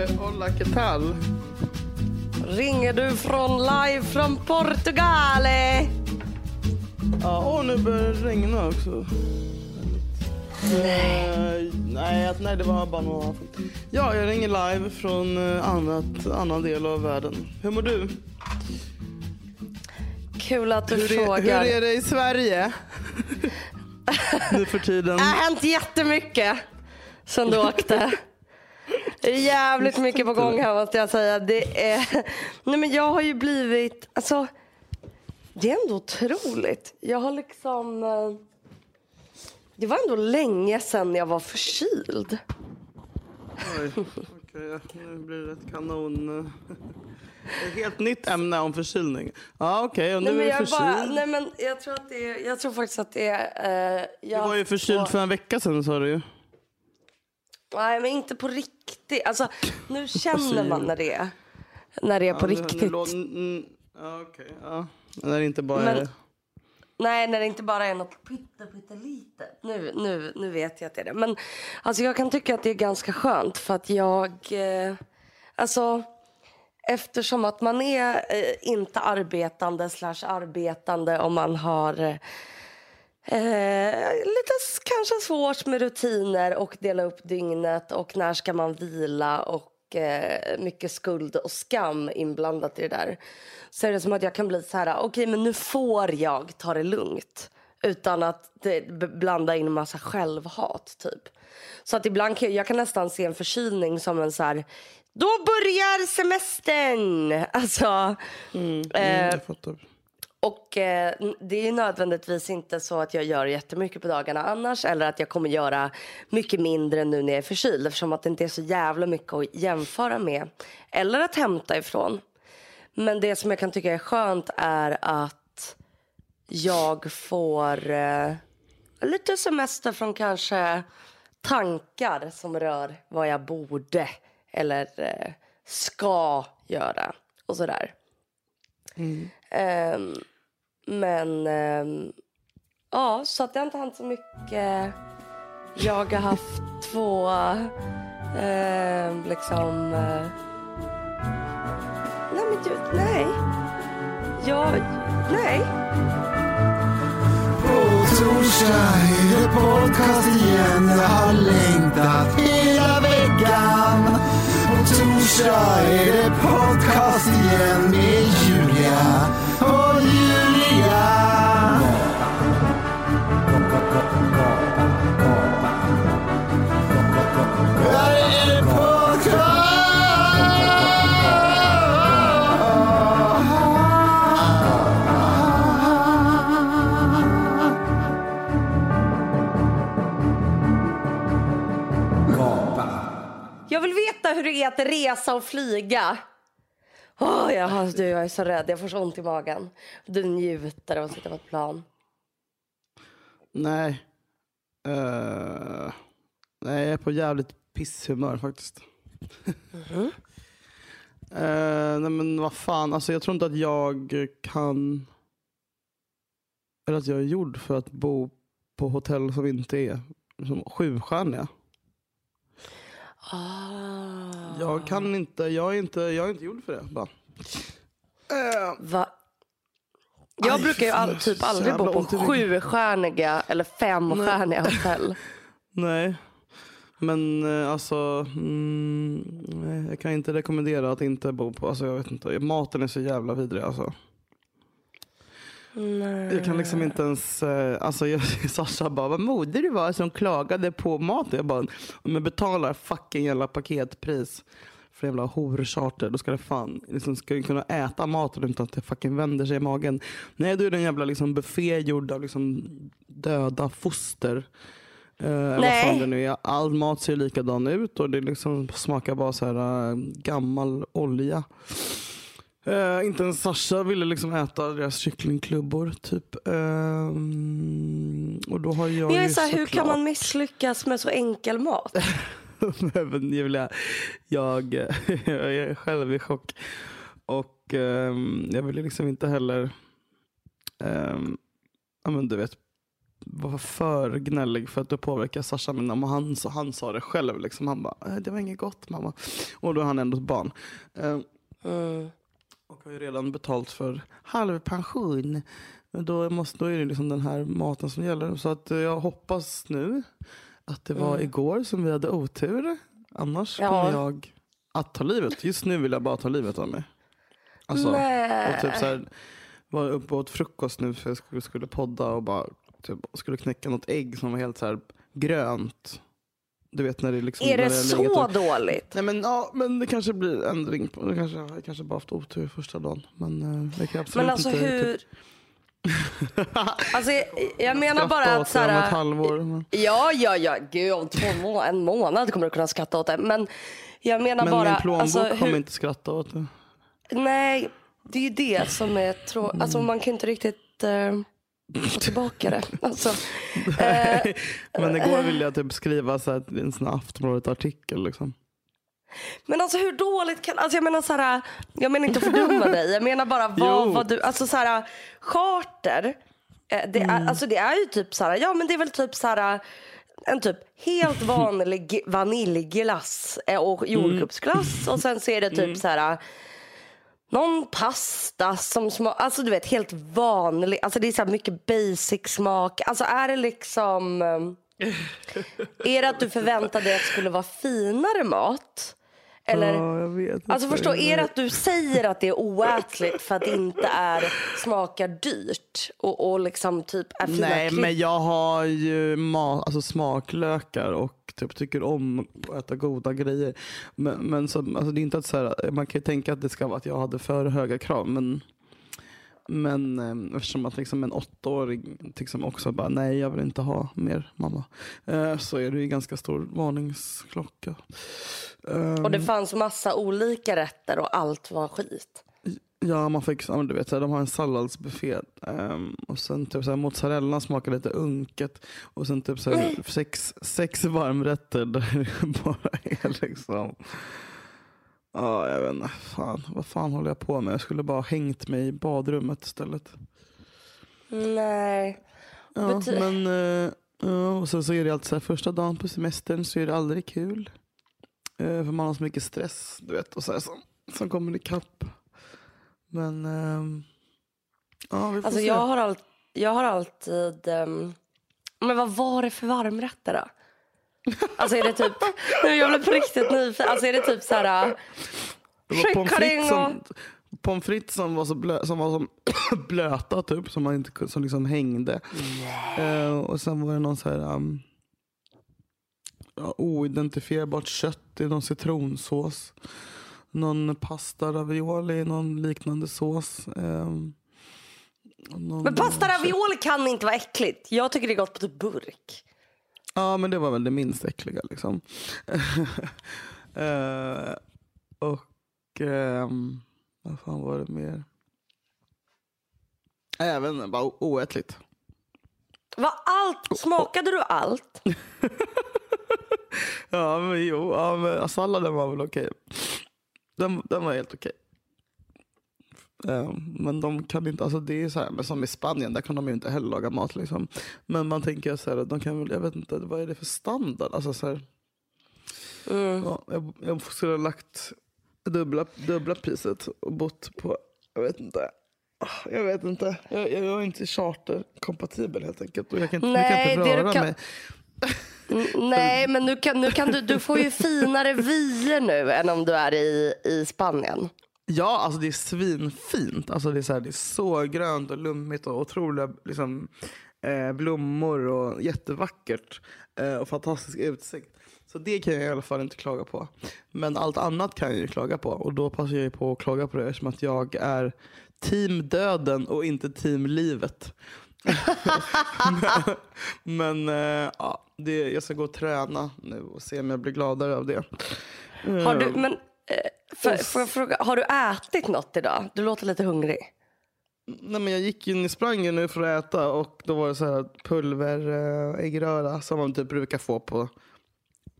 Eh, hola, ¿qué tal? Ringer du från live från Portugal? Ja, och nu börjar det regna också. Nej. nej, att- nej, det var bara några... Ja, jag ringer live från eh, annat, annan del av världen. Hur mår du? Kul att du Hur är, frågar. hur är det i Sverige? nu för tiden. Det har hänt jättemycket sen du åkte. Det är jävligt mycket på gång här måste jag säga. Det är... Nej, men jag har ju blivit... Alltså, det är ändå otroligt. Jag har liksom... eh, Det var ändå länge sedan jag var förkyld. Oj, okej, nu blir det ett kanon... Ett helt nytt ämne om förkylning. Ja, okej, och nu Nej, men är du jag, förkyld. bara, nej, men jag, tror att det är, jag tror faktiskt att det är... Eh, jag Du var ju förkyld för en vecka sedan sa du ju. Nej, men inte på riktigt. Alltså, nu känner man när det är, när det är på Ja, riktigt. Nu, lå- mm, ja, okej. Ja. När det inte bara Men- är... Nej, när det inte bara är något pytte, pyttelitet. Nu, nu, nu vet jag att det är det. Men alltså, jag kan tycka att det är ganska skönt för att jag... Eh, alltså, eftersom att man är eh, inte arbetande slash arbetande om man har eh, lite s- kanske svårt med rutiner och dela upp dygnet och när ska man vila och eh, mycket skuld och skam inblandat i det där. Så är det som att jag kan bli så här, okej men nu får jag ta det lugnt. Utan att det, blanda in en massa självhat typ. Så att ibland kan jag, jag kan nästan se en förkylning som en så här, då börjar semestern! Alltså, Mm, eh, jag fattar. Och eh, det är nödvändigtvis inte så att jag gör jättemycket på dagarna annars eller att jag kommer göra mycket mindre nu när jag är förkyld eftersom att det inte är så jävla mycket att jämföra med eller att hämta ifrån. Men det som jag kan tycka är skönt är att jag får eh, lite semester från kanske tankar som rör vad jag borde eller eh, ska göra och sådär. Ehm, men eh, ja, så att det har inte hänt så mycket. Jag har haft två eh, liksom... eh, nej men gud, nej. Jag, nej. På torsdag är det podcast igen Jag har längtat hela veckan På torsdag är det podcast igen med Julia och Veta hur det är att resa och flyga. Åh, jag, du, jag är så rädd, jag får så ont i magen. Du njuter av att sitta på ett plan. Nej. Eh, nej, jag är på jävligt pisshumör faktiskt. Eh, nej men vad fan, alltså jag tror inte att jag kan... Eller att jag är gjord för att bo på hotell som inte är som sjustjärniga. Ah. Jag kan inte, jag är inte, jag är inte gjord för det. Bara. Eh, Va? Jag Aj, brukar ju all, typ aldrig bo på sjustjärniga eller femstjärniga hotell. nej. Men eh, alltså, mm, jag kan inte rekommendera att inte bo på, alltså jag vet inte, maten är så jävla vidrig alltså. Jag kan liksom inte ens, eh, alltså jag, Sasha bara, vad modig du var som klagade på maten. Jag bara, om jag betalar fucking jävla paketpris för jävla horcharter, då ska det fan, liksom, ska jag kunna äta maten utan att det fucking vänder sig i magen. Nej, då är det en jävla liksom, buffé gjord av liksom, döda foster. Vad Nej. fan det nu är. All mat ser likadan ut och det liksom smakar bara så här eh, gammal olja. Eh, inte ens Sasha ville liksom äta deras kycklingklubbor typ. Ehm, och då har jag Men jag är ju så här, hur kan man misslyckas med så enkel mat? Även Julia, jag, jag är själv i chock. Och ehm, jag ville liksom inte heller, um, ja men du vet, vara för gnällig för att det påverkar Sasha. Men om han, han sa det själv, liksom, han bara, "Eh, det var inget gott mamma. Och då är han ändå ett barn. Ehm, Mm. Och har ju redan betalt för halv pension. Men Då, måste, då är det liksom den här maten som gäller. Så att eh, jag hoppas nu att det var Mm. igår som vi hade otur. Annars Ja. kommer jag att ta livet. Just nu vill jag bara ta livet av mig. Alltså, Nej. och typ så här, var uppe och åt frukost nu för jag skulle, skulle podda och bara typ, skulle knäcka något ägg som var helt så här grönt. Du vet när det liksom är det har så och- dåligt? Nej men, ja, men det kanske blir ändring. På, det kanske, jag kanske bara haft otur första dagen. Men eh, det kan absolut Men alltså inte... hur... Typ, Alltså, jag, jag menar bara att så det om ett här, halvår. Men, Ja, ja, ja. Gud, om två må- en månad kommer du kunna skratta åt det. Men jag menar men bara... min plånbok alltså, kommer hur, inte skratta åt det. Nej, det är ju det som är tråkigt. Mm. Alltså man kan inte riktigt eh, få tillbaka det. Alltså, eh, men igår ville jag typ skriva så här, en sån Aftonbladet-artikel. Liksom. men alltså hur dåligt kan... Alltså jag menar så här, jag menar inte att fördumma dig. Jag menar bara vad, vad du... Alltså så här, charter. Eh, det, är, alltså det är ju typ så här, ja men det är väl typ så här en typ helt vanlig vaniljglass eh, och jordgubbsglass och sen så är det typ så här någon pasta som smakar, alltså du vet helt vanlig, alltså det är så här mycket basic smak. Alltså är det liksom, eh, är det att du förväntade dig att det skulle vara finare mat? Eller? Ja, jag vet Alltså förstå, är det att du säger att det är oätligt för att det inte är, smakar dyrt och, och liksom typ är fina Nej klipp? men jag har ju ma- alltså smaklökar och typ tycker om att äta goda grejer. Men, men så, alltså det är inte att så här, man kan ju tänka att det ska vara att jag hade för höga krav. Men, men eh, eftersom att liksom en åttaåring liksom också bara nej jag vill inte ha mer mamma. Eh, så är det ju ganska stor varningsklocka. Eh, Och det fanns massa olika rätter och allt var skit. Ja, man fick, du vet, de har en salladsbuffé. ehm, och sen typ så här, mozzarella smakar lite unket. Och sen typ så här, sex, sex varmrätter där det bara är liksom... Ja, jag vet inte. Fan, vad fan håller jag på med? Jag skulle bara ha hängt mig i badrummet istället. Nej. Ja, Bety- men... eh, ja, och sen så är det alltid så här, första dagen på semestern så är det aldrig kul. Eh, för man har så mycket stress, du vet. Och så här, som, som kommer ikapp. Men... ehm, ja, vi får Alltså se. jag har, all, jag har alltid... ehm, men vad var det för varmrätter då? Alltså är det typ... Nu jag blev på riktigt nyfiken. Alltså är det typ så här... Det var pommes frites som, pommes frites som var så blö, som var som blöta typ, som man inte som liksom hängde. Eh, och sen var det någon så här um, oidentifierbart kött i någon citronsås. Någon pasta ravioli i någon liknande sås. och någon, Men pasta ravioli kan inte vara äckligt. Jag tycker det är gott på typ burk. Ja, men det var väl det minst äckliga liksom. Eh, och ehm, vad fan var det mer? Även bara oätligt. Var allt, smakade du allt? Ja, men jo, ja, men salladen var väl okej. Den, den var helt okej. Ehm, men de kan inte, alltså det är så här, men som i Spanien, där kan de ju inte heller laga mat. Liksom. Men man tänker så här, de kan väl, jag vet inte, vad är det för standard? Alltså, så här, Mm. Ja, jag, jag skulle ha lagt dubbla, dubbla priset och bott på, jag vet inte. Ah, Jag vet inte. Jag, jag är inte charterkompatibel helt enkelt. Och jag kan, inte- jag kan Nej, inte röra kan- mig. Mm, Nej, men nu kan, nu kan du, du får ju finare vyer nu än om du är i, i Spanien. Ja, alltså det är svinfint. Alltså det, är så här, det är så grönt och lummigt och otroliga liksom, eh, blommor och jättevackert. Eh, och fantastisk utsikt. Så det kan jag i alla fall inte klaga på. Men allt annat kan jag ju klaga på. Och då passar jag ju på att klaga på det eftersom att jag är team döden och inte team livet. men eh, ja, det, jag ska gå och träna nu och se om jag blir gladare av det. Har du, men, eh, för, får jag fråga, har du ätit något idag? Du låter lite hungrig. Nej, men jag gick in i sprang ju nu för att äta och då var det så här pulver eh, som man typ brukar få på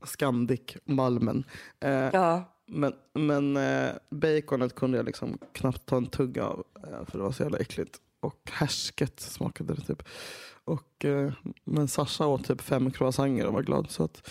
Scandic Malmen. Eh, Ja. Men, men eh, baconet kunde jag liksom knappt ta en tugga av eh, för det var så jävla äckligt. Och härsket smakade det typ. Och, eh, men Sasha åt typ fem croissanter och var glad. Så att,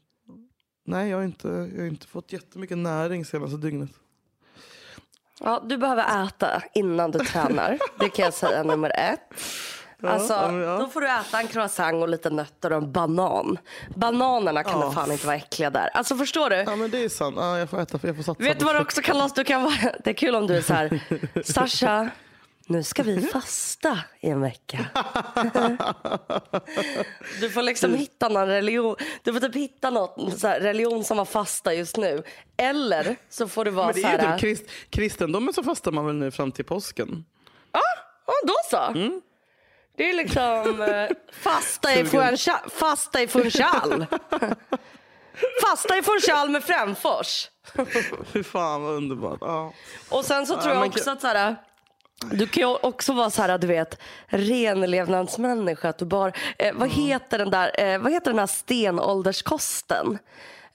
nej jag, har inte, jag har inte fått jättemycket näring senaste dygnet. Ja, du behöver äta innan du tränar. Det kan jag säga nummer ett. Alltså, ja, men ja. Då får du äta en croissant och lite nötter och en banan. Bananerna kan Ja. det fan inte vara äckliga där. Alltså förstår du? Ja men det är sant. Ja, jag får äta, jag får satsa Vet du vad det frukt. också kallas? Du kan vara, det är kul om du är så här, Sasha, nu ska vi fasta i en vecka. Du får liksom hitta någon religion. Du får typ hitta något så här, religion som har fasta just nu. Eller så får du vara Men det så är ju här. typ krist, kristendomen så fastar man väl nu fram till påsken? Ja, då så. Mm. Det är liksom eh, fasta i Funchal. Fasta i Funchal. fasta i Funchal med Främfors. Fy fan vad underbart. Ja. Och sen så tror jag också kan- att så här, du kan ju också vara så här, du vet, renlevnadsmänniska. Att du bara, eh, vad, heter den där, eh, vad heter den här stenålderskosten?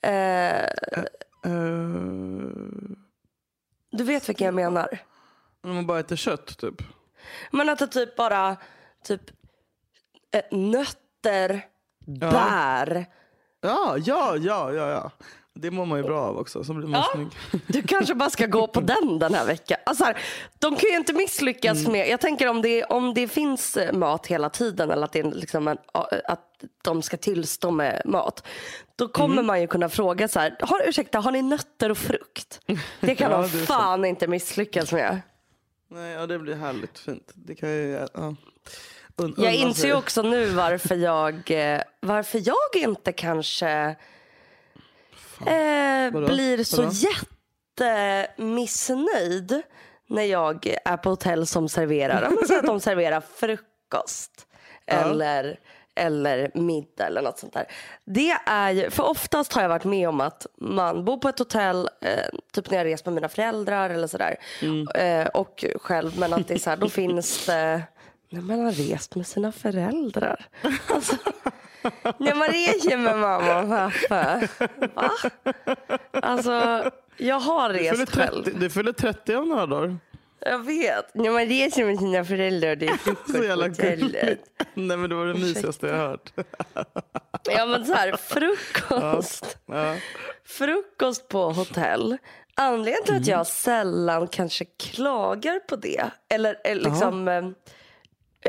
Eh, Eh, du vet vilken jag menar. om man bara äter kött typ. Men att det typ bara, typ eh, nötter, bär. Ja, ja, ja, ja, ja. Det mår man ju bra av också. Så blir man Ja, snygg. du kanske bara ska gå på den den här veckan. Alltså här, de kan ju inte misslyckas Mm. med, jag tänker om det, om det finns eh, mat hela tiden eller att, det är liksom en, att de ska tillstå med mat. Då kommer Mm. man ju kunna fråga så här, har, ursäkta har ni nötter och frukt? Det kan Ja, de fan inte misslyckas med. Nej, ja, det blir härligt fint. Det kan ju, ja. Un- Jag inser ju också nu varför jag, eh, varför jag inte kanske eh, blir så Vadå? jättemissnöjd när jag är på hotell som serverar. Säger att de serverar frukost eller, eller middag eller något sånt där. Det är ju, för oftast har jag varit med om att man bor på ett hotell, eh, typ när jag rest med mina föräldrar eller sådär. Eh, och själv, men att det är så här, då finns det när man har rest med sina föräldrar. Alltså, när man reser med mamma och pappa. Va? Alltså, jag har rest själv. 30, du fyller 30 om några dagar. Jag vet. När man reser med sina föräldrar och det är frukost på hotellet. Nej men det var det mysigaste jag hört. Ja men så här, frukost. Ja. Frukost på hotell. Anledningen till att jag sällan kanske klagar på det eller, eller liksom eh,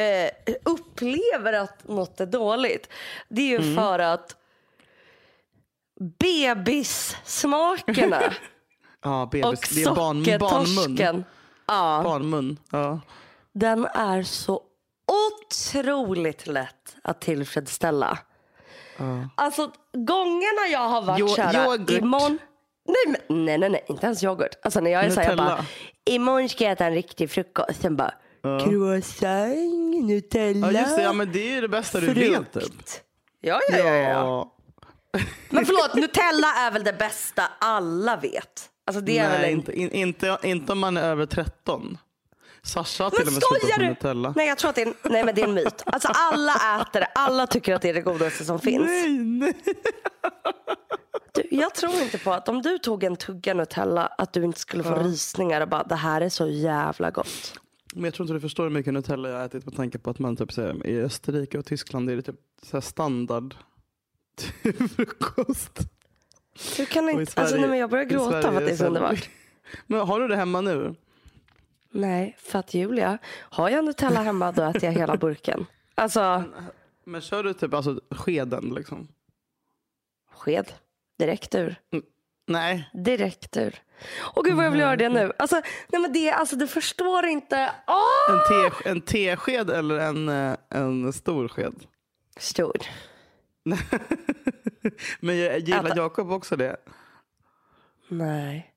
eh, upplever att något är dåligt. Det är ju för att bebissmakerna Ja, och bebis. Det är barn, barnmun. Ja, Barnmun. Ja. den är så otroligt lätt att tillfredsställa. Alltså gångerna jag har varit Jo- så här, yoghurt. imorgon. Nej, nej, nej, nej, inte ens yoghurt. Alltså när jag är så här, jag bara, imorgon ska jag äta en riktig frukost. Sen bara, croissant, Nutella, ja just det, ja, men det är ju det bästa du vet. Typ. frukt. Ja, ja, ja, ja. Men förlåt, Nutella är väl det bästa alla vet? Alltså det är Nej, väl en... inte, in, inte, inte om man är över 13. Sasha har till Men och med slutat med? Nutella. Nej jag tror att det är en, nej, men det är en myt. Alltså alla äter det, alla tycker att det är det godaste som finns. Nej, nej. Du, jag tror inte på att om du tog en tugga Nutella att du inte skulle få rysningar och bara det här är så jävla gott. Men jag tror inte du förstår hur mycket Nutella jag har ätit med tanke på att man typ säger i Österrike och Tyskland är det typ så här standard till frukost. Du kan inte, alltså nej, men jag börjar gråta Sverige för att det är så här- underbart. Men har du det hemma nu? Nej, för att Julia, har jag Nutella hemma då äter jag hela burken. Alltså, Men kör du typ alltså skeden liksom? sked. Direkt ur. Nej. Direkt ur. Åh gud vad jag vill göra det nu. Alltså, nej men det, alltså du förstår inte. Åh! En, te, en tesked eller en, eh, en stor sked? Stor. Men jag- gillar Äta. Jakob också det? Nej.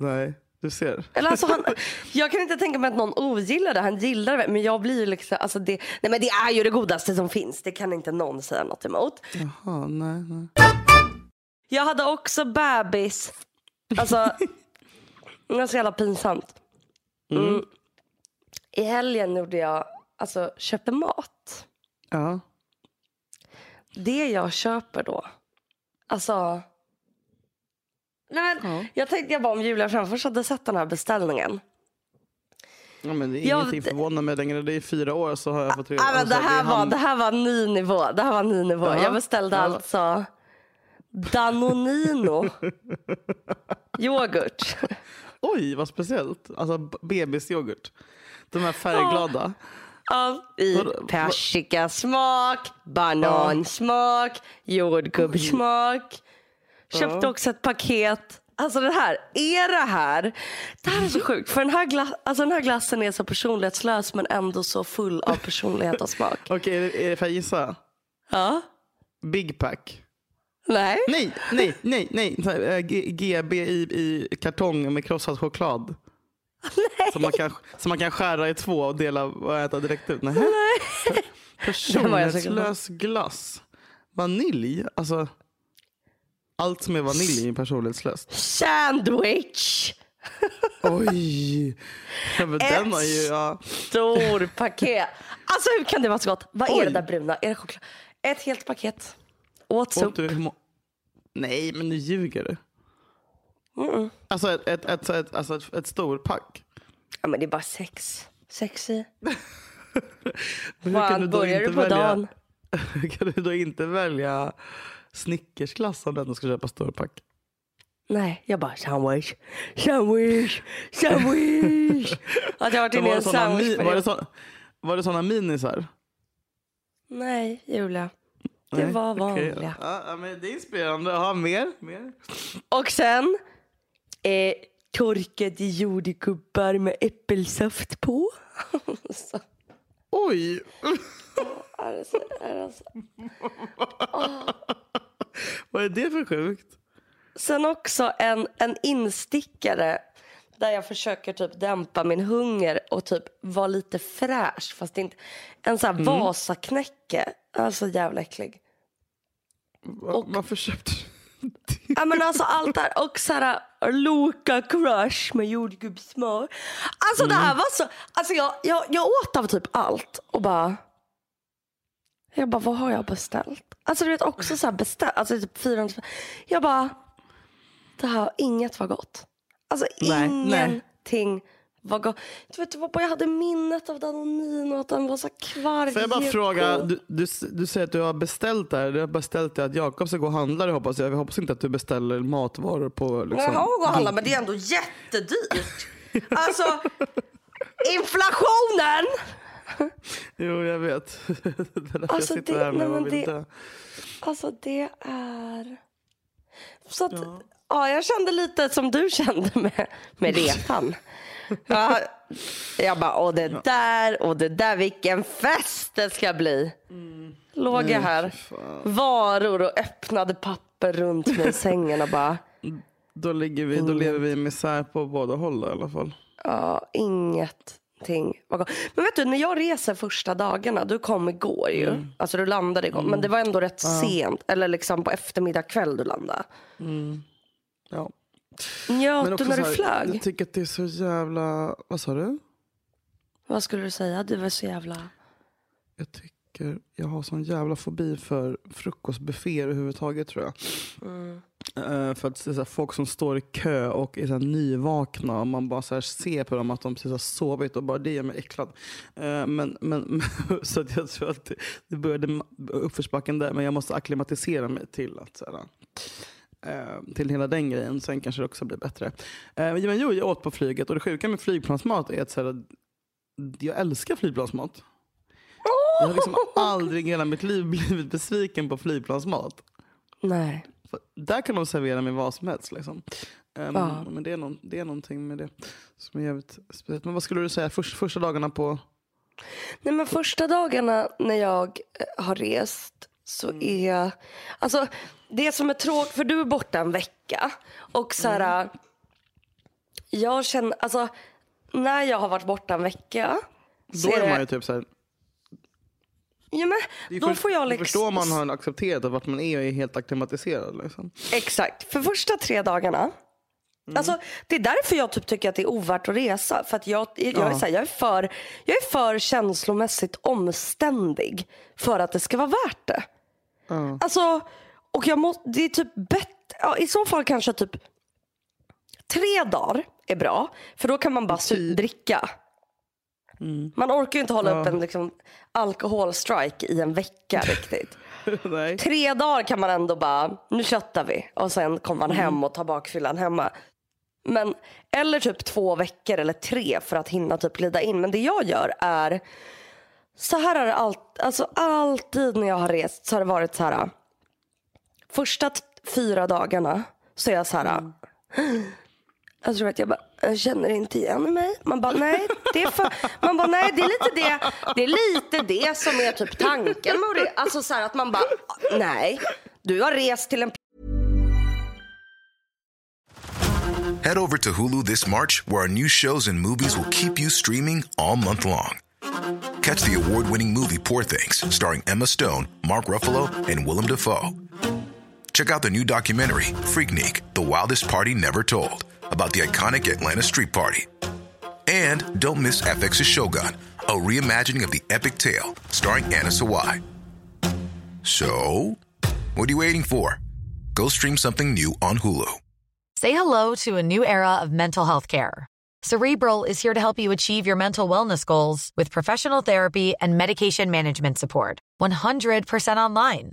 Nej, du ser. Eller alltså han, jag kan inte tänka mig att någon ogillar det. Han gillar det. Men jag blir liksom, alltså det, nej men det är ju det godaste som finns. Det kan inte någon säga något emot. Jaha, nej, nej. Jag hade också bebis. Alltså, det var så jävla pinsamt. Mm. I helgen gjorde jag, alltså köpte mat. Ja. Det jag köper då, alltså. Nej men, Jag tänkte jag bara om Julia Framfors hade sett den här beställningen. ja men det är Jag- ingenting förvånar mig längre. Det är fyra år så har jag fått reda Ja, men alltså, det, här är var, det här var ny nivå. Det här var ny nivå. Ja. Jag beställde Ja. alltså Danonino yoghurt. Oj, vad speciellt. Alltså bebisyoghurt. De här färgglada. Ja, I persikasmak, banansmak, jordgubbssmak. Köpte också ett paket. Alltså det här, är det här, det här är så sjukt. För den här, gla, alltså den här glassen är så personlighetslös men ändå så full av personlighet och smak. Okej, det för jag gissa? Ja, Big pack. Nej. Nej, nej, nej, nej. Eh, GB i, i kartong med krossad choklad. Som man, kan, som man kan skära i två och dela och äta direkt ut. Nej. glad Personlighetslös glass. Vanilj. Alltså, allt som är vanilj är personlighetslöst. Sandwich. Oj. Ja, men den har ju... Ja. Stor paket. Alltså hur kan det vara så gott? Vad är Oj. det där bruna? Är det choklad? Ett helt paket. Åt upp. du Nej, men nu ljuger du. Mm. Alltså ett, ett, ett, ett, alltså ett, ett storpack. Ja men det är bara sex. Sex i. Men hur kan Fan, du då börjar inte du på välja- dagen? Hur kan du då inte välja Snickersglass om du ändå ska köpa storpack? Nej, jag bara sandwich, sandwich, sandwich. Att jag varit inne i en såna sandwich. var, det så, var det såna minisar? Nej, Julia. Det Nej, var vanliga. Ja, ja, men det är inspirerande. Ha mer? mer? Och sen eh, torkade jordgubbar med äppelsaft på. Så, Oj! är det så, är det så. Vad är det för sjukt? Sen också en, en instickare där jag försöker typ dämpa min hunger och typ vara lite fräsch. Fast inte, en sån här Vasaknäcke. Alltså jävla äcklig. Va- Varför köpte du? Ja men alltså allt där och så här Loka crush med jordgubbssmör. Alltså det här var så, alltså jag, jag, jag åt av typ allt och bara jag bara, vad har jag beställt? Alltså du vet också så här beställt, alltså typ 400 spänn. Jag bara, det här, inget var gott. Alltså Nej, nej. Gott. Du vet, det bara, jag hade minnet av Danonino och att den var så kvarg. Får jag bara fråga, du, du, du säger att du har beställt där. Du har beställt det att Jakob ska gå och handla det hoppas jag. Jag hoppas inte att du beställer matvaror på liksom, Jag har gått och handlat men det är ändå jättedyrt. Alltså inflationen! Jo, jag vet. det är därför Alltså, jag sitter det- här med nej, och men vill det-. Alltså det är... Så att, ja. jag kände lite som du kände med, med repan. Ja, jag bara, och det där och det där, vilken fest det ska bli. Låg jag här, varor och öppnade papper runt mig i sängen och bara, Då, ligger vi, då lever vi i misär på båda håll i alla fall. ja, ingenting. Men vet du, när jag reser första dagarna, du kom igår ju. Alltså du landade igår, men det var ändå rätt sent. Eller liksom på eftermiddag kväll du landade. Ja. Njöt du också när du här, flög? Jag tycker att det är så jävla... Vad sa du? Vad skulle du säga? Du var så jävla... Jag tycker jag har sån jävla fobi för frukostbufféer överhuvudtaget tror jag. Eh, för att det är så här, folk som står i kö och är så här, nyvakna och man bara så här, ser på dem att de precis har sovit och bara det gör mig äcklad. Eh, men, men, så att jag tror att det, det började uppförsbacken där men jag måste acklimatisera mig till att så här, till hela den grejen. Sen kanske det också blir bättre. Eh, men jo, jag åt på flyget och det sjuka med flygplansmat är att så här, jag älskar flygplansmat. Jag har liksom aldrig i hela mitt liv blivit besviken på flygplansmat. Nej. För där kan de servera mig vad som helst. Liksom. Ehm, Ja. Men det är, någon, det är någonting med det som är jävligt speciellt. Men vad skulle du säga först, första dagarna på... Nej men första dagarna när jag eh, har rest så är... Alltså det som är tråkigt, för du är borta en vecka. Och så här, Jag känner, alltså när jag har varit borta en vecka. Då är det- man ju typ så här, Ja, men, är då får jag är liksom... först då man har accepterat att vart man är och är helt akklimatiserad. Liksom. Exakt. För första tre dagarna. Alltså, det är därför jag typ tycker att det är ovärt att resa. För att jag, jag, är, så här, jag, är för, jag är för känslomässigt omständig för att det ska vara värt det. Alltså, och jag må, det är typ bättre, ja, i så fall kanske typ tre dagar är bra. För då kan man bara su- dricka. Man orkar ju inte hålla upp en liksom, alkoholstrike i en vecka riktigt. Tre dagar kan man ändå bara, nu köttar vi. Och sen kommer man hem och tar bakfyllan hemma. Men, eller typ två veckor eller tre för att hinna typ glida in. Men det jag gör är, så här har det allt, alltså alltid när jag har rest så har det varit så här. Första fyra dagarna så är jag så här. Jag tror att jag bara, jag känner inte igen mig. Man bara, nej, det är, för, man bara, nej, det är lite det, det är lite det som är typ tanken med det. Alltså så här att man bara, nej, du har rest till en Head over to Hulu this March, where our new shows and movies will keep you streaming all month long. Catch the award winning movie Poor Things, starring Emma Stone, Mark Ruffalo, and Willem Dafoe. Check out the new documentary, Freaknik The Wildest Party Never Told, about the iconic Atlanta Street Party. And don't miss FX's Shogun, a reimagining of the epic tale, starring Anna Sawai. So, what are you waiting for? Go stream something new on Hulu. Say hello to a new era of mental health care. Cerebral is here to help you achieve your mental wellness goals with professional therapy and medication management support. 100% online.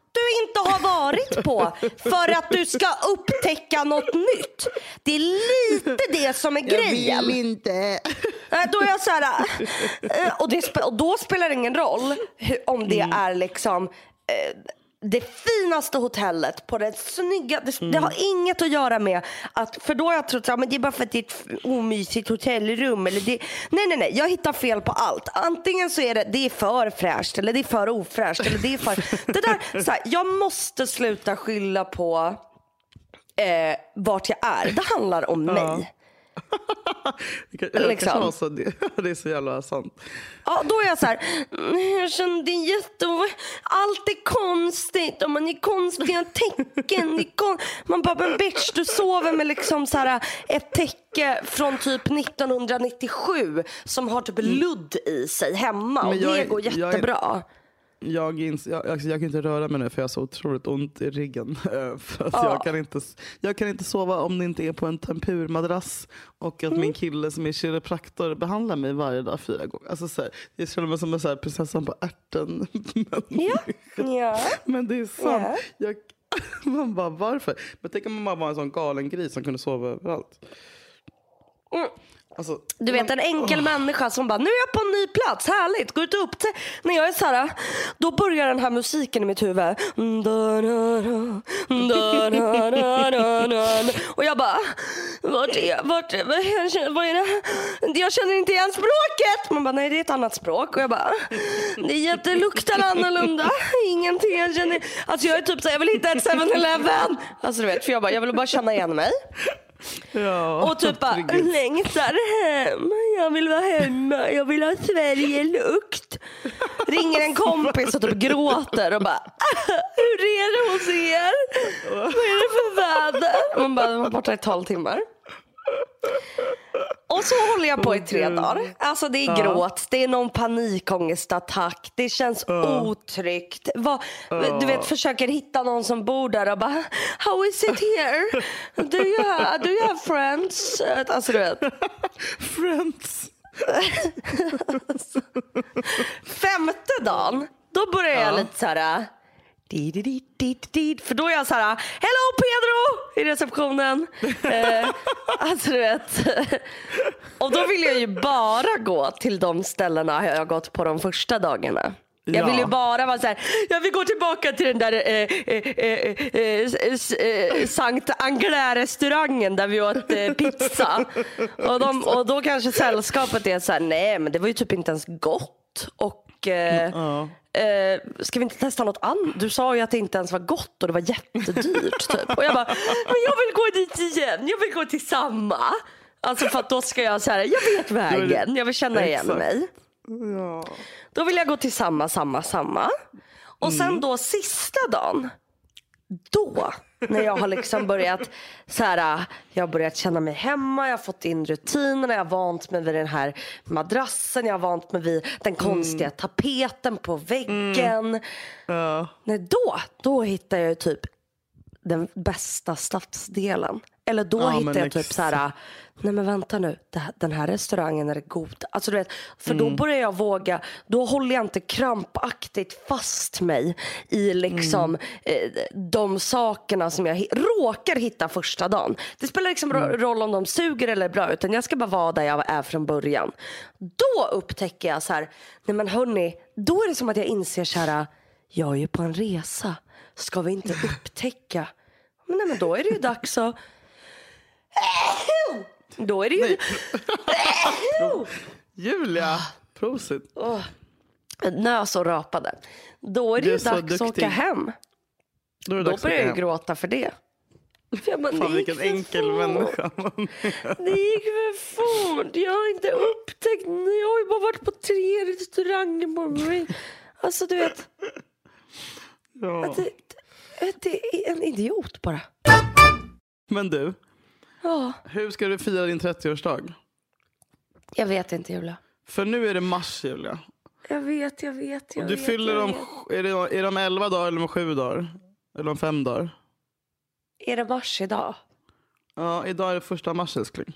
inte har varit på för att du ska upptäcka något nytt. Det är lite det som är grejen. inte. Nej, Då är jag så här, eh, och, det, och då spelar det ingen roll om det är liksom eh, det finaste hotellet på det snygga. Det, det har inget att göra med att, för då har jag trott att det är bara för att det är ett omysigt hotellrum. Eller det, nej, nej, nej, jag hittar fel på allt. Antingen så är det, det är för fräscht eller det är för ofräscht. Eller det är för, det där, så här, jag måste sluta skylla på eh, vart jag är. Det handlar om mig. Det Liksom. så, det, det är så jävla sant. Ja, då är jag så här, "Mm, jag känner det är jätte... Allt är konstigt och man är konstiga tecken. Är kon... Man bara, men bitch du sover med liksom så här ett täcke från typ 1997 som har typ ludd i sig hemma och jag det går jag är- jättebra. Jag, ins, jag, alltså jag kan inte röra mig nu för jag har så otroligt ont i ryggen. Eh, För att Ja. jag, kan inte, jag kan inte sova om det inte är på en tempurmadrass och att min kille som är kiropraktor behandlar mig varje dag fyra gånger. Alltså så här, jag känner mig som en så här prinsessan på ärten. Men, Ja. ja. men det är sant. Ja. Jag, man bara varför? Men tänk om man bara var en sån galen gris som kunde sova överallt. Alltså, Du vet en enkel människa som bara, nu är jag på en ny plats, härligt, gå ut och upptäck. När jag är så här, då börjar den här musiken i mitt huvud. Och jag bara, vart är, vart, vad, jag känner, vad är det? Jag känner inte igen språket. Man bara, nej det är ett annat språk. Och jag bara, det är jätte- luktar annorlunda. Ingenting jag känner. Alltså jag är typ så här, jag vill hitta ett 7-Eleven. Alltså du vet, för jag bara, jag vill bara känna igen mig. Ja, Och typ bara längtar hem. Jag vill vara hemma. Jag vill ha Sverige-lukt. Ringer en kompis och typ gråter och bara Hur är det hos er? Vad är det för väder? Man bara, var borta i tolv timmar. Och så håller jag på i tre dagar. Alltså det är gråt, det är någon panikångestattack, det känns otryggt. Vad, Du vet, försöker hitta någon som bor där och bara How is it here? Do you have, do you have friends? Alltså du vet. Friends. Femte dagen, då börjar jag Ja. lite så här. Di, di, di, di, di, För då är jag så här, hello Pedro i receptionen. eh, alltså du vet. Och då vill jag ju bara gå till de ställena jag har gått på de första dagarna. Jag Ja. vill ju bara vara så här, jag vill gå tillbaka till den där eh, eh, eh, eh, eh, Sankt Anglais restaurangen där vi åt eh, pizza. Och, de, och då kanske sällskapet är så här, nej men det var ju typ inte ens gott. Och eh, eh, ska vi inte testa något annat? Du sa ju att det inte ens var gott och det var jättedyrt. Typ. Och jag bara, men jag vill gå dit igen, jag vill gå till samma. Alltså för att då ska jag så här, jag vet vägen, jag vill känna igen Exakt. mig. Ja. Då vill jag gå till samma, samma, samma. Och sen Mm. då sista dagen, då när jag har liksom börjat så här, jag har börjat känna mig hemma, jag har fått in rutinerna, jag har vant mig vid den här madrassen, jag har vant mig vid den konstiga Mm. tapeten på väggen. Ja. Nej, då, då hittar jag typ den bästa stadsdelen. Eller då Ja, hittar jag typ exakt. så här, nej men vänta nu, den här restaurangen är god. Alltså du vet, för Mm. då börjar jag våga, då håller jag inte krampaktigt fast mig i liksom Mm. eh, de sakerna som jag råkar hitta första dagen. Det spelar liksom Mm. roll om de suger eller är bra, utan jag ska bara vara där jag är från början. Då upptäcker jag så här, nej men hörni, då är det som att jag inser så här, jag är ju på en resa. Ska vi inte upptäcka? Men, nej, men då är det ju dags att... Då är det ju... Julia, prosit. Nös och rapade. Då är det ju är så dags att åka hem. Då är Då att börjar jag ju hem. gråta för det. För jag bara, Fan vilken enkel fort. människa. Det gick för fort. Jag har inte upptäckt. Jag har ju bara varit på tre restauranger på mig. Alltså du vet. ja. Det, det, det är en idiot bara. Men du, Ja, hur ska du fira din 30-årsdag? jag vet inte Julia. För nu är det mars Julia. Jag vet, jag vet. Jag Du vet, fyller jag om, vet. är det, är det om 11 dagar eller om 7 dagar? Eller om 5 dagar? Är det mars idag? Ja, idag är det första mars älskling.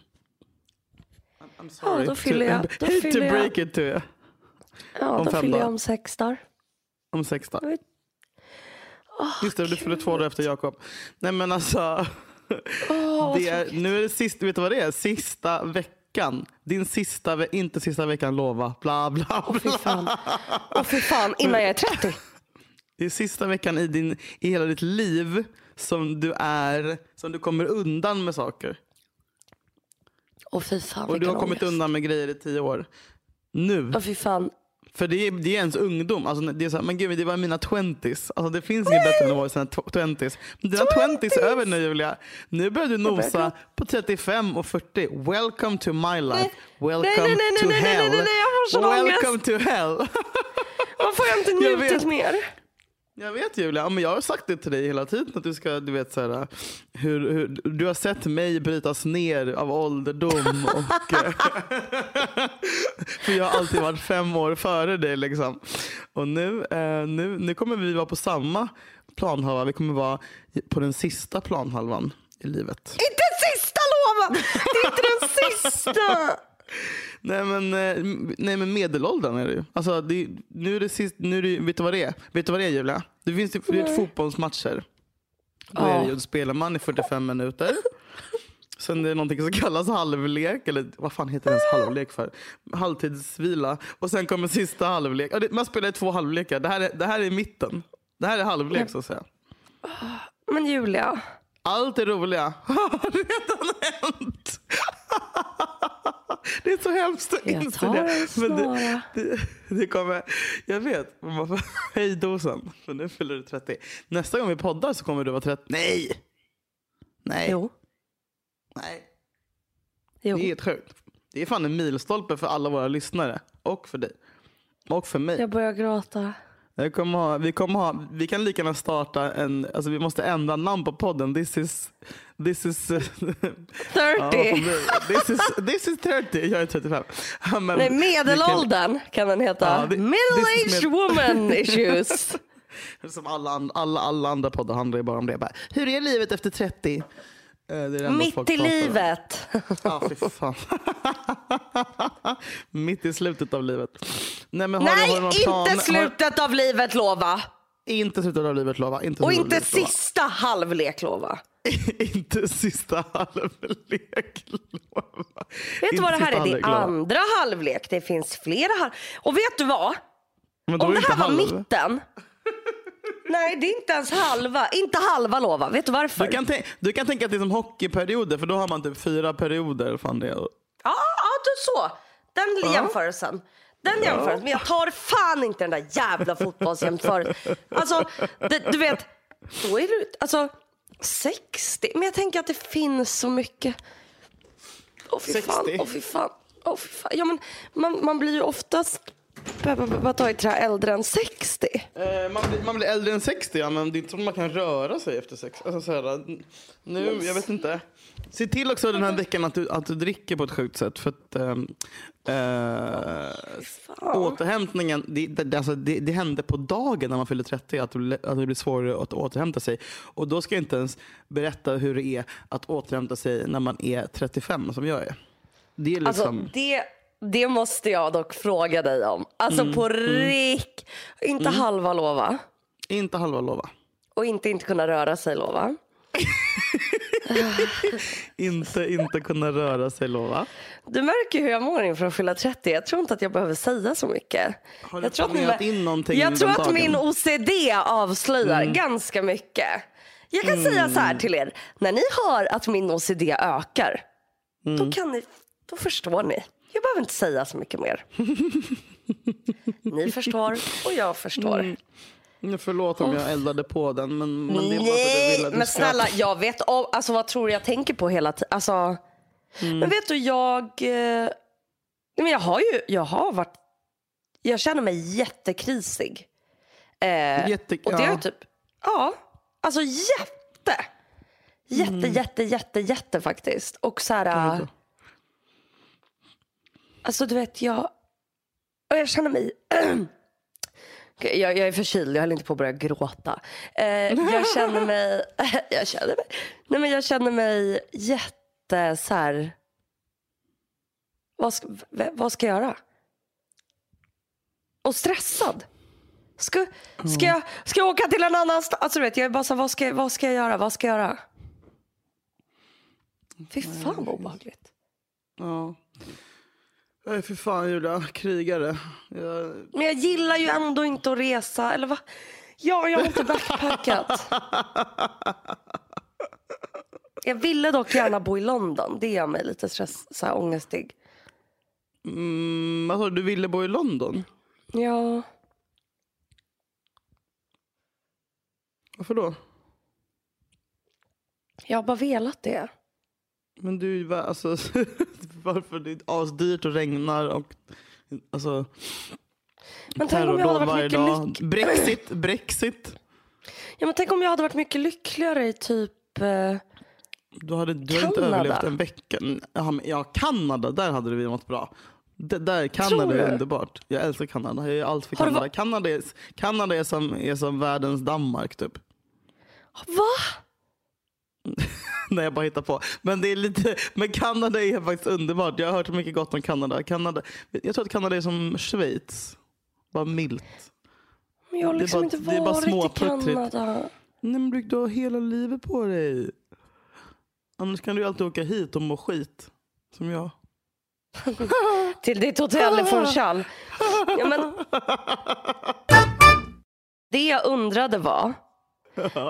I'm- I'm sorry då fyller jag- då hate fyller to jag- break it to you. Ja, Om då fyller jag dagar. om sex dagar. Om sex dagar. Oj. Just det, du fyller två dagar efter Jakob. Nej men alltså. Åh, det är, nu är det sista, vet du vad det är? Sista veckan. Din sista, inte sista veckan lova. Bla bla Fy bla. fan. Åh fy fan, innan jag är 30. Det är sista veckan i, din, i hela ditt liv som du är, som du kommer undan med saker. Åh fy fan Och du har kommit ångest. undan med grejer i tio år. Nu. Åh fy fan. För det är, det är ens ungdom. Alltså, det är så här, men gud, det var mina twenties. Alltså, det finns inget bättre än att vara i sina tw- twenties. Men Dina twenties är över nu Julia. Nu börjar du nosa på 35 och 40. Welcome to my life. Welcome nej, nej, nej, to hell. Welcome to hell. Varför har jag inte njutit mer? Jag vet Julia, men jag har sagt det till dig hela tiden att du ska, du vet så här, hur, hur, du har sett mig brytas ner av ålderdom och för jag har alltid varit fem år före dig liksom. Och nu, eh, nu, nu kommer vi vara på samma planhalva, vi kommer vara på den sista planhalvan i livet. Inte sista lova! Det är inte den sista! Nej men, eh, nej, men medelåldern är det ju. Alltså, det, nu är det sist, nu är det, vet du vad det är? Vet du vad det är Julia? Det finns det är fotbollsmatcher. Då, är det, ju- då spelar man i 45 minuter. Sen det är någonting som kallas halvlek, eller vad fan heter det ens halvlek för? Halvtidsvila. Och sen kommer sista halvlek. Man spelar i två halvlekar. Det här är, det här är mitten. Det här är halvlek så att säga. Men Julia, Allt är roliga har redan hänt. Det är så hemskt att Jag inse det. en Men det, det, det kommer, jag vet, man får höj dosen. För nu fyller du 30. Nästa gång vi poddar så kommer du vara 30. Nej! Nej. jo. Nej. jo. Det är helt sjukt. Det är fan en milstolpe för alla våra lyssnare. Och för dig. Och för mig. Jag börjar gråta. Jag kommer ha, vi, kommer ha, vi kan lika gärna starta en, alltså vi måste ändra namn på podden. This is, this is, ja, 30. vad blir det? this, is, this is 30, jag är 35. Ja, men Nej, medelåldern kan den heta. Ja, det- Middle aged med- woman issues. Kan, som alla, alla, alla andra poddar handlar ju bara om det. Bara, Hur är livet efter 30? Eh, Mitt i livet. Ja, fy fan. Mitt i slutet av livet. Nej, men har du, Nej, har du någon plan? inte slutet av livet lova. Inte slutet av livet, lova. Inte Och inte lova. sista halvlek lova. inte sista halvlek, lova. Vet du vad det här är? Det är andra halvlek. Det finns flera halv... Och vet du vad? Om det här var halv. mitten. Nej, det är inte ens halva. Inte halva lova. Vet du varför? Du kan, du kan tänka att det är som hockeyperioder, för då har man typ fyra perioder. Fan det. Ja, ja du så. Den jämförelsen. Den jämförelsen. Men jag tar fan inte den där jävla fotbollsjämförelsen. Alltså, det, du vet. Då är du, alltså 60. Men jag tänker att det finns så mycket. Åh fy fan, 60? åh fy fan. Åh fy fan. Ja, men man, man blir ju oftast, tar i trä, äldre än 60. Eh, man, blir, man blir äldre än 60, ja, men det är inte som man kan röra sig efter 60. Alltså, så här, nu, jag vet inte. Se till också den här veckan att du, att du dricker på ett sjukt sätt. För att, ehm, eh, återhämtningen, det, det, alltså, det, det hände på dagen när man fyller 30 att det, att det blir svårare att återhämta sig. Och då ska jag inte ens berätta hur det är att återhämta sig när man är 35 som jag är. Det är liksom... Alltså det måste jag dock fråga dig om. Alltså Mm, på rik. Inte halva lova. Inte halva lova. Och inte inte kunna röra sig lova. Inte, inte kunna röra sig lova. Du märker hur jag mår inför att fylla 30. Jag tror inte att jag behöver säga så mycket. Har du jag tror att, planerat in någonting jag tror att min OCD avslöjar ganska mycket. Jag kan säga så här till er. När ni hör att min OCD ökar, då, kan ni, då förstår ni. Jag behöver inte säga så mycket mer. ni förstår och jag förstår. Mm, Förlåt om jag eldade på den, men, men det är bara för Nej, att du men snälla, jag vet om, alltså vad tror du jag tänker på hela tiden? Alltså, Mm. Men vet du, jag, eh, men jag har ju, jag har varit, jag känner mig jättekrisig. Eh, Jätte, och det är ja. ju typ, ja, alltså jätte. Jätte, Mm. jätte, jätte, jätte faktiskt. Och så här, äh, alltså du vet, jag, och jag känner mig, jag, jag är förkyld, jag höll inte på att börja gråta. Eh, jag känner mig, jag känner mig, nej men jag känner mig jätte så här, vad ska, vad ska jag göra? Och stressad. Ska, ska, jag, ska jag åka till en annan stad? Alltså, vet, jag är bara så här, vad ska, vad ska jag göra? Vad ska jag göra? Fy fan vad obehagligt. Ja. Nej, för fan Julia, krigare. Jag... Men jag gillar ju ändå inte att resa. Eller vad? Ja, jag har inte backpackat. Jag ville dock gärna bo i London. Det gör mig lite stress, så här, ångestig. Mm, alltså, du ville bo i London? Ja, Varför då? jag har bara velat det. Men du, alltså, varför? Det är asdyrt och regnar och alltså, Men tänk om jag hade terrordåd varit varje dag. Brexit, Brexit. ja, men tänk om jag hade varit mycket lyckligare i typ... Eh... Du hade, du hade inte Kanada. överlevt en vecka. Ja, Kanada, där hade vi mått bra. Det, där, Kanada är underbart. Jag älskar Kanada. Jag är allt för Har Kanada. Kanada, är, Kanada är, som, är som världens Danmark typ. Va? Nej, jag bara hittar på. Men, det är lite, men Kanada är faktiskt underbart. Jag har hört mycket gott om Kanada. Kanada. Jag tror att Kanada är som Schweiz. Bara milt. Men jag har liksom bara- inte varit i. Kanada. Nej, men du har hela livet på dig. Annars kan du ju alltid åka hit och må skit. Som jag. Till ditt hotell i Funchal. Ja, men... Det jag undrade var.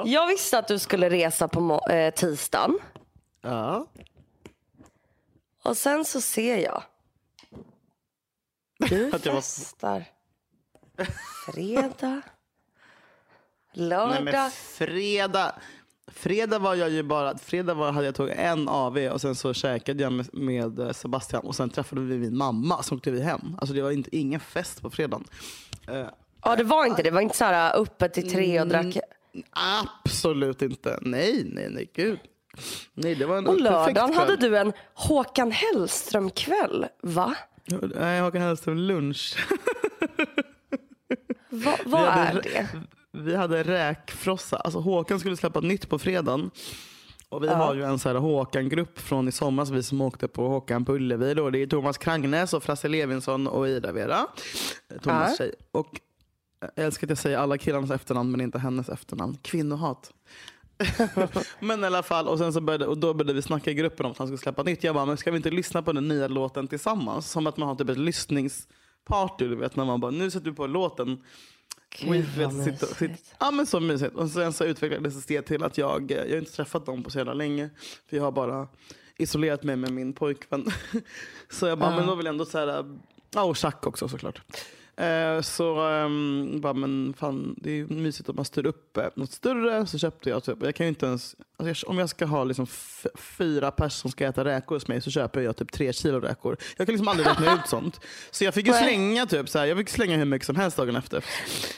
Jag visste att du skulle resa på eh, tisdagen. Ja. Och sen så ser jag. Du Att jag var- festar. Fredag. Nej Lördag. men fredag. Fredag var jag ju bara, fredag var, hade jag tagit en AV och sen så käkade jag med, med eh, Sebastian och sen träffade vi min mamma så åkte vi hem. Alltså det var inte, ingen fest på fredagen. Eh, Ja det var inte det. Det var inte så här öppet till tre och drack. Absolut inte. Nej, nej, nej, gud. Nej, det var en Och lördagen hade du en Håkan Hellström kväll. Va? Nej, Håkan Hellström lunch. Va, vad hade är det? Vi hade räkfrossa. Alltså Håkan skulle släppa nytt på fredagen. Och vi har ju en så här Håkan-grupp från i somras, vi som åkte på Håkan på Ullevi. Då. Det är Thomas Krangnes och Frasse Levinson och Ida Vera. Thomas Ja. tjej. Och jag älskar att jag säger alla killarnas efternamn men inte hennes efternamn. Kvinnohat. men i alla fall, och, sen så började, och då började vi snacka i gruppen om att han skulle släppa nytt. Jag bara, men ska vi inte lyssna på den nya låten tillsammans? Som att man har typ ett lyssningsparty, du vet. När man bara, nu sätter vi på låten. Gud, vad mysigt. Ja men så mysigt. Och sen så utvecklades det till att jag, jag har inte träffat dem på så jävla länge. För jag har bara isolerat mig med min pojkvän. så jag bara, men då vill jag ändå så här, ja och Chuck också såklart. Eh, så um, bara, men fan det är mysigt att man styr upp eh, något större. Så köpte jag typ, jag kan ju inte ens, alltså om jag ska ha liksom fyra personer som ska äta räkor hos mig så köper jag typ tre kilo räkor. Jag kan liksom aldrig räkna ut sånt. Så jag fick ju slänga typ så här, jag fick slänga hur mycket som helst dagen efter.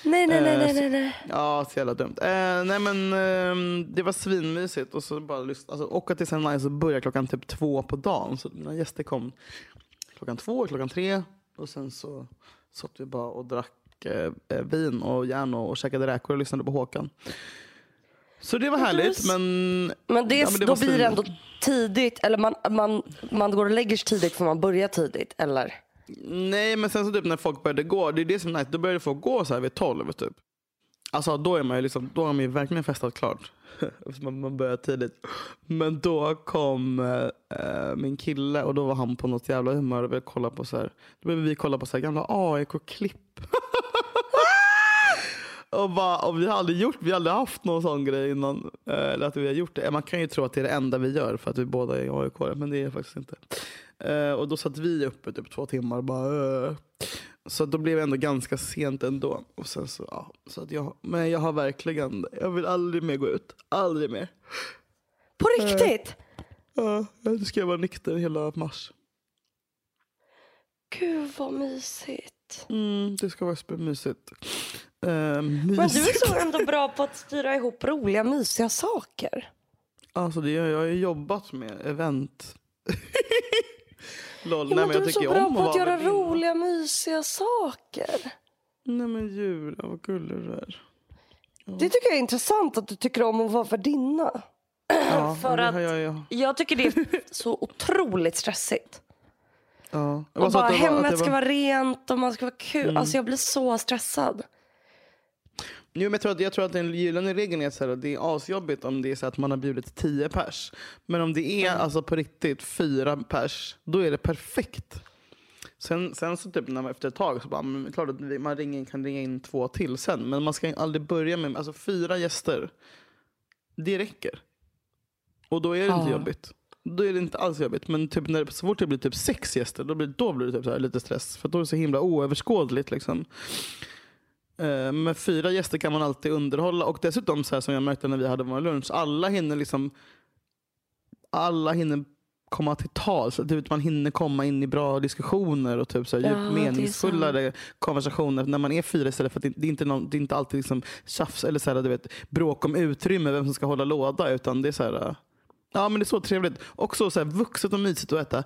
Nej, nej, nej, Eh, nej, nej, nej. Ja, så jävla dumt. Nej men ehm, det var svinmysigt. Och så bara lyssna, alltså, åka till St. Nice och börja klockan typ två på dagen. Så mina gäster kom klockan två, klockan tre. Och sen så satt vi bara och drack eh, eh, vin och järn och, och käkade räkor och lyssnade på Håkan. Så det var härligt. Men, Men, det, Ja, men det då blir det ändå tidigt. Eller man, man, man går och lägger sig tidigt för man börjar tidigt. Eller? nej, men sen så typ när folk började gå, det är det som är nice. Då började folk gå så här vid tolv typ. Alltså då är man ju liksom, då har man ju verkligen festat klart. Man- man börjar tidigt. Men då kom eh, min kille och då var han på något jävla humör och ville kolla på så här. Då började vi kolla på så här gamla AIK-klipp. och, bara, och vi har aldrig gjort, vi har aldrig haft någon sån grej innan. Eh, Eller att vi har gjort det. Man kan ju tro att det är det enda vi gör för att vi båda är AIK, men det är det faktiskt inte. Eh, och då satt vi uppe typ två timmar och bara eh. Så då blev det ändå ganska sent ändå. Och sen så, ja, så att jag, men jag har verkligen, jag vill aldrig mer gå ut. Aldrig mer. På riktigt? Ja, nu ska jag vara nykter hela mars. Gud vad mysigt. Mm, det ska vara mysigt. Eh, Men du mysigt. är så ändå bra på att styra ihop roliga mysiga saker. Alltså det, jag har jobbat med event. Lol, Ja, nej, men jag du är så tycker bra om på att göra roliga mysiga saker. Nej men Julia, vad gullig du är. Det tycker jag är intressant att du tycker om att vara värdinna. Ja, För att- jag, ju- Jag tycker det är så otroligt stressigt. ja. Jag Och bara att var- att hemmet det ska var- vara rent och man ska vara kul. Alltså jag blir så stressad. Jo, men jag, tror att, jag tror att den gyllene regeln är så här, att det är asjobbigt om det är så att man har bjudit tio pers. Men om det är alltså på riktigt fyra pers, då är det perfekt. Sen, sen så typ när man, efter ett tag så bara, men klart att man ringer, kan ringa in två till sen. Men man ska aldrig börja med, alltså fyra gäster, det räcker. Och då är det inte Ja. jobbigt. Då är det inte alls jobbigt. Men typ när, så fort det blir typ sex gäster, då blir, då blir det typ så lite stress. För då är det så himla oöverskådligt. Liksom. Eh, Med fyra gäster kan man alltid underhålla. Och dessutom, så här, som jag märkte när vi hade vår lunch, alla hinner liksom alla hinner komma till tal. Så typ, man hinner komma in i bra diskussioner och typ, så här, Ja, meningsfullare konversationer när man är fyra istället för att det, det, är, inte någon, det är inte alltid liksom tjafs eller så här, du vet, bråk om utrymme, vem som ska hålla låda. Utan det är så här, eh, ja men det är så trevligt. Också så här, vuxet och mysigt att äta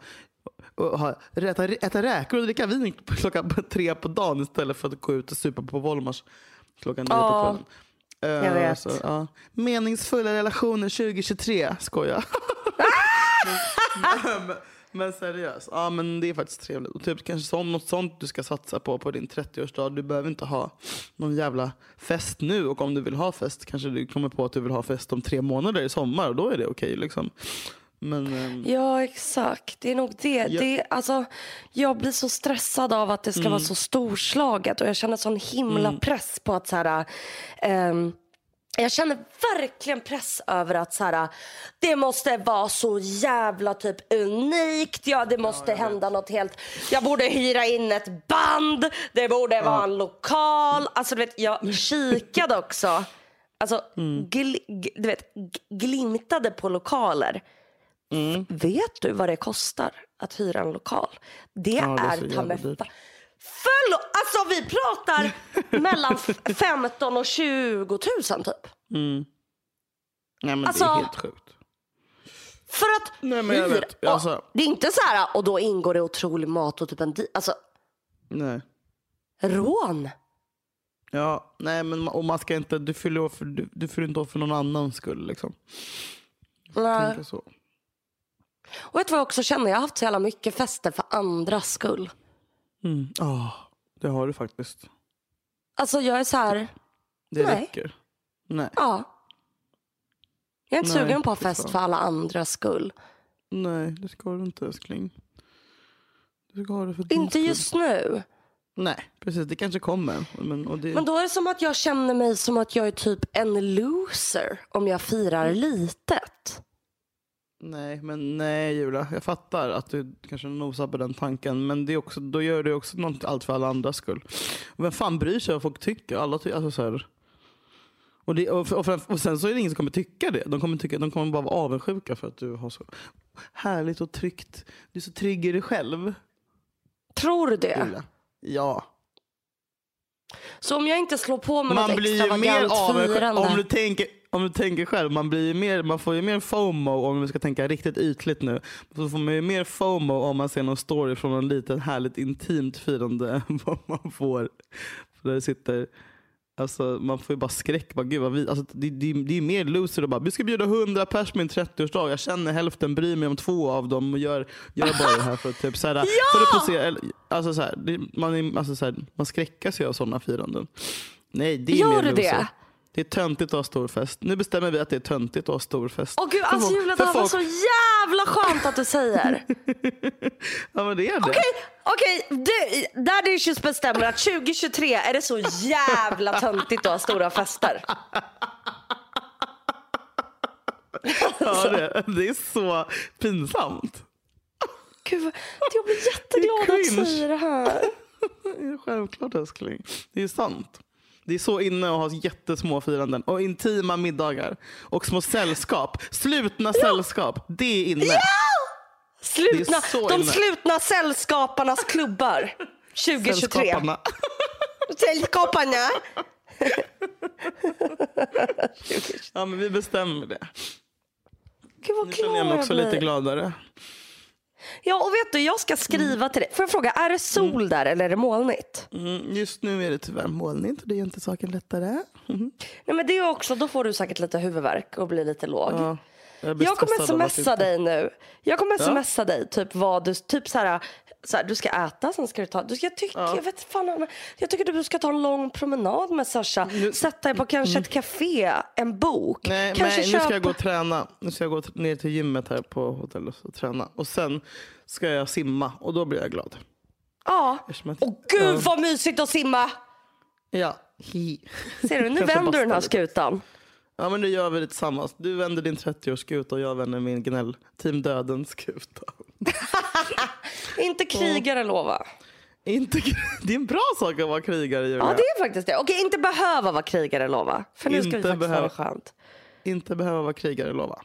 och ha, äta, äta räkor och dricka vin klockan tre på dagen istället för att gå ut och supa på Volmars klockan nio på kvällen. Eh, jag vet. Så, ja. Meningsfulla relationer 2023, skoja. men, men seriöst, ja, men det är faktiskt trevligt. Och typ kanske sånt, något sånt du ska satsa på på din 30-årsdag. Du behöver inte ha någon jävla fest nu. Och om du vill ha fest kanske du kommer på att du vill ha fest om tre månader i sommar. Och då är det okej. liksom. Men ehm, Ja, exakt. Det är nog det. Ja. det alltså, jag blir så stressad av att det ska vara så storslaget och jag känner sån himla press på att så här, ehm, jag känner verkligen press över att så här, det måste vara så jävla typ unikt. Ja, det måste hända något helt... Jag borde hyra in ett band. Det borde vara en lokal. Alltså, du vet, jag kikade också. Alltså, gl, g- du vet, glimtade på lokaler. Vet du vad det kostar att hyra en lokal? Det, det är är ta fa- Förlåt, alltså vi pratar mellan f- 15 och 20 000 typ. nej, men det Alltså- är helt sjukt. För att Nej, men jag hyra- vet. och Alltså- Det är inte så här, och då ingår det otrolig mat och typ en alltså Nej. rån. Ja, nej men och man ska inte, du fyller, för, du, du fyller inte år för någon annans skull liksom. Nej. Tänker så. Och vet du vad jag också känner? Jag har haft så jävla mycket fester för andras skull. Mm. Ah, det har du faktiskt. Alltså jag är så här, Det Nej. räcker. Nej. ja. Jag är inte Nej, sugen på att fest för alla andras skull. Nej, det ska du inte älskling. Du ska ha det för Inte skull. just nu. Nej, precis. Det kanske kommer. Men, och det... Men då är det som att jag känner mig som att jag är typ en loser om jag firar Mm. litet. Nej, men nej Julia. Jag fattar att du kanske nosar på den tanken. Men det är också, då gör du också något, allt för alla andras skull. Och vem fan bryr sig vad folk tycker? Alla ty- alltså så här. Och, det, och, och, och sen så är det ingen som kommer tycka det. De kommer, tycka, de kommer bara vara avundsjuka för att du har så härligt och tryggt. Du är så trygg i dig själv. Tror du det? Julia. Ja. Så om jag inte slår på med Man något blir ju mer avundsjuk om du tänker om du tänker själv, man, blir mer, man får ju mer FOMO om vi ska tänka riktigt ytligt nu. Så får man ju mer FOMO om man ser någon story från en litet härligt intimt firande än vad man får. För där sitter, alltså, man får ju bara skräck. Bara, Gud, vad vi, alltså, det, det, det är mer loser att bara, vi ska bjuda 100 pers på min 30-årsdag. Jag känner hälften, bryr mig om två av dem och gör, gör bara det här för att typ, så här, för att posera, alltså, så här, det, man, är, alltså, så här, man skräckas ju av sådana firanden. Nej, det är Gör mer du loser. det? Det är töntigt att ha stor fest. Nu bestämmer vi att det är töntigt att ha stor fest. Åh gud, alltså Julia, det var så jävla skönt att du säger. Ja men det är det. Okej, okej, du- Daddy Issues bestämmer att 2023 är det så jävla töntigt att ha stora fester. Ja, det, det är så pinsamt. Gud, jag blir jätteglad att cringe. säga det här. Självklart älskling. Det är sant. Det är så inne att ha jättesmå firanden och intima middagar och små sällskap. Slutna sällskap. Det är inne. Slutna, Det är de inne. slutna sällskaparnas klubbar 2023. Sällskaparna. Sällskaparna. Ja men vi bestämmer det. Gud vad Nu känner jag mig också lite gladare. Ja, och vet du, jag ska skriva till dig. Får jag fråga, är det sol där eller är det molnigt? Mm, just nu är det tyvärr molnigt och det gör inte saken lättare. Mhm. Nej, men det är också, då får du säkert lite huvudvärk och blir lite låg. Ja, jag, Jag kommer smsa dig nu. Jag kommer smsa dig typ vad du, typ så här, så här, du ska äta, sen ska du ta, du jag, tycker, jag, vet fan, jag tycker du ska ta en lång promenad med Sasha. Sätta dig på kanske ett café, en bok. Mm. Nej, kanske nej nu ska köpa- jag gå och träna. Nu ska jag gå ner till gymmet här på hotellet och träna. Och sen ska jag simma och då blir jag glad. Ja. Att- Åh gud vad mysigt att simma! Ja. Hi. Ser du, nu vänder du den här skutan. Ja men nu gör vi det tillsammans. Du vänder din 30-årsskuta och jag vänder min gnäll. Team Dödens skuta. Inte krigare lova. Inte, det är en bra sak att vara krigare Julia. Ja det är faktiskt det. Okej, inte behöva vara krigare lova. För nu ska vi faktiskt ha behöva. det skönt. Inte behöva vara krigare, lova.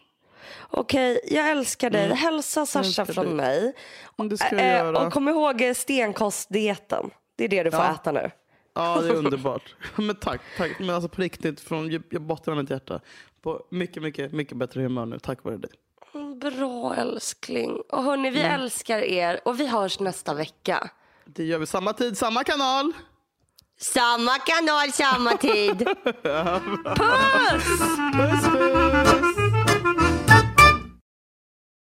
Okej, jag älskar dig. Hälsa Sasha från dig. mig. Mm, jag Eh. Och kom ihåg stenkostdieten. Det är det du får Ja. äta nu. Ja, det är underbart. Men tack, tack. Men alltså på riktigt, från djup- botten av mitt hjärta. På mycket, mycket, mycket bättre humör nu. Tack vare dig. Mm, Bra älskling. Och hörni, Mm. vi älskar er och vi hörs nästa vecka. Det gör vi samma tid, samma kanal. Samma kanal, samma tid. Puss, puss.